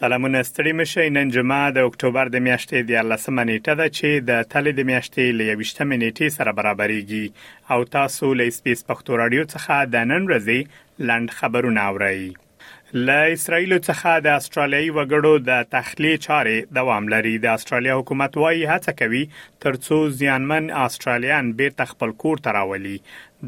سلامونه ستړي مشه نن جمعه د اکتوبر د میاشتې د 14مه نیټه ده چې د تلې د میاشتې ل 28مه نیټه سره برابرېږي او تاسو له سپیس پښتو رادیو څخه د نن ورځې لند خبرونه اورئ له اسراییلو څخه د استرالیایي وګړو د تخلیې چارې دوام لري. د استرالیا حکومت وایي هڅه کوي ترڅو زیانمن استرالیان بیرته خپل کور ته راولي.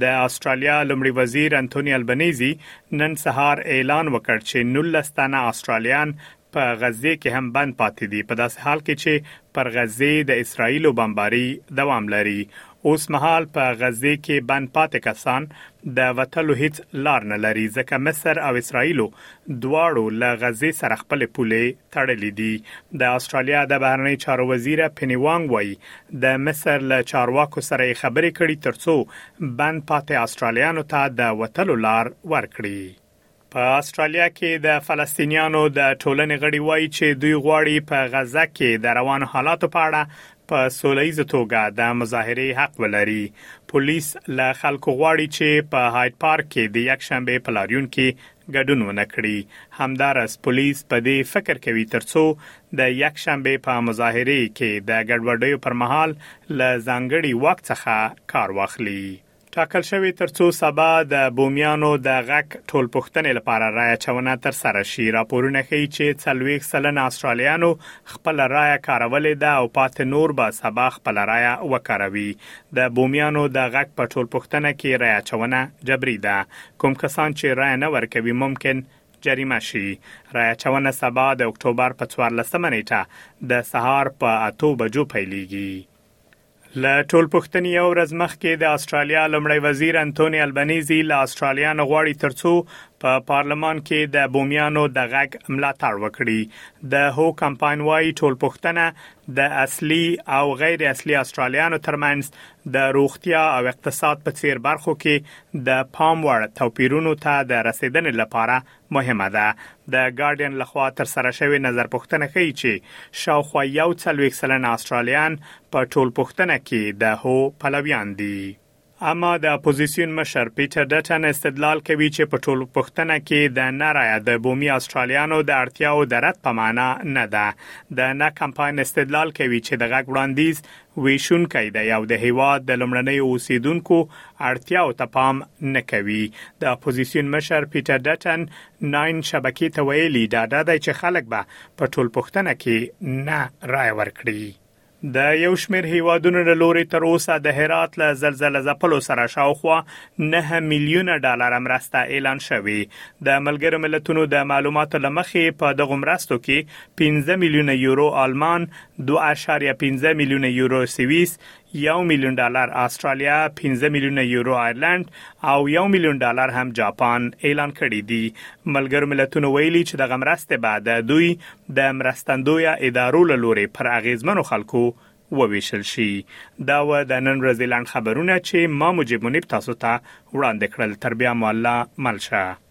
د استرالیا لومړي وزیر انتوني البنیزي نن سهار اعلان وکړ چې نولس تنه استرالیان په غزې کې هم بند پاتې دي، په داسې حال کې چې پر غزې د اسراییلو بمباري دوام لري. اوس مهال په غزې کې بند پاتې کسان د وتلو هیڅ لار نه لري، ځکه مصر او اسراییلو دواړو له غزې سره خپلې پولې تړلې دي. د اسټرالیا د بهرنیو چارو وزیره پني وانګ وايي، د مصر له چارواکو سره یې خبرې کړي ترڅو بند پاتې اسټرالیانو ته د وتلو لار ورکړي. په استرالیا کې د فلسطینیانو د ټولنې غړي وایي چې دوی غواړي په غزه کې د روان حالاتو په اړه په سولېزه توګه د مظاهره حق ولري پولیس له خلکو غواړي چې په هایټ پارک کې د یک شنبه په لاریون کې ګډون ونه کړي همدارس پولیس په دې فکر کوي ترڅو د یک شنبه په مظاهره کې د ګډوډیو پر مهال له ځانګړي وخت څخه کار واخلي ټاکل شوې ترڅو سبا د بومیانو د غک ټول پښتنې لپاره رای چونه تر سره شي راپورونه ښیي چې څلويخ سلنه استرالیانو خپل رای کارولې ده او پات نور به سبا خپل رای وکاروي د بومیانو د غک په ټول پښتنه کې رای چونه جبري ده کوم کسان چې رای نه ورکوي ممکن جریمه شي رای چونه سبا د اکتوبر په 14 نیټه د سهار په 8 بجو پیلېږي له ټولپوښتنې یو ورځ مخکې د استرالیا لومړی وزیر انتوني البنیزي له استرالیانو غواړي ترڅو په پارلمان کې د بومیانو د غږ ملاتړ وکړي د هو کمپاین وايي ټولپوښتنه د اصلي او غیر اصلي استرالیانو ترمنځ د روغتیا او اقتصاد په څیر برخو کې د پام وړ توپیرونو ته د رسیدنې لپاره مهمه ده، د ګارډین له خوا تر سره شوې نظر پوښتنه ښيي چې شاوخوا یو څلوېښت سلنه اسټرالیان په ټول پوښتنه کې د هو پلویان دي. اما د اپوزیسیون مشر پیټر ډټن استدلال کوي چې په ټول پوښتنه کې د نه رایه د بومي اسټرالیانو د اړتیاو د رد په معنا نه ده. د نه کمپاین استدلال کوي چې د غږ وړاندیز ویشونکی دی او د هیواد د لومړنیو اوسیدونکو اړتیاو ته پام نه کوي. د اپوزیسیون مشر پیټر ډټن ناین شبکې ته ویلي، ډاډه دی چې خلک به په ټولپوښتنه کې نه رایه ورکړي. د یو شمیر هیوادونو له لورې تر اوسه د هرات له زلزله ځپلو سره شاوخوا نهه میلیونه ډالره مرسته اعلان شوې. د ملګرو ملتونو د معلوماتو له مخې په دغو مرستو کې پنځه میلیونه یورو آلمان، دوه اعشاریه پنځه میلیونه یورو سویس، یو میلیون ډالر استرالیا، پنځه میلیونه یورو ایرلنډ او یو میلیون ډالر هم جاپان اعلان کړي دي. ملګرو ملتونو ویلي چې دغه مرستې به د دوی د مرستندویه ادارو له لورې پر اغېزمنو خلکو ووېشل شي. دا و د نن ورځې لنډ خبرونه چې ما مجیب منیب تاسو ته وړاندې کړل. تر بیا مو الله مل شه.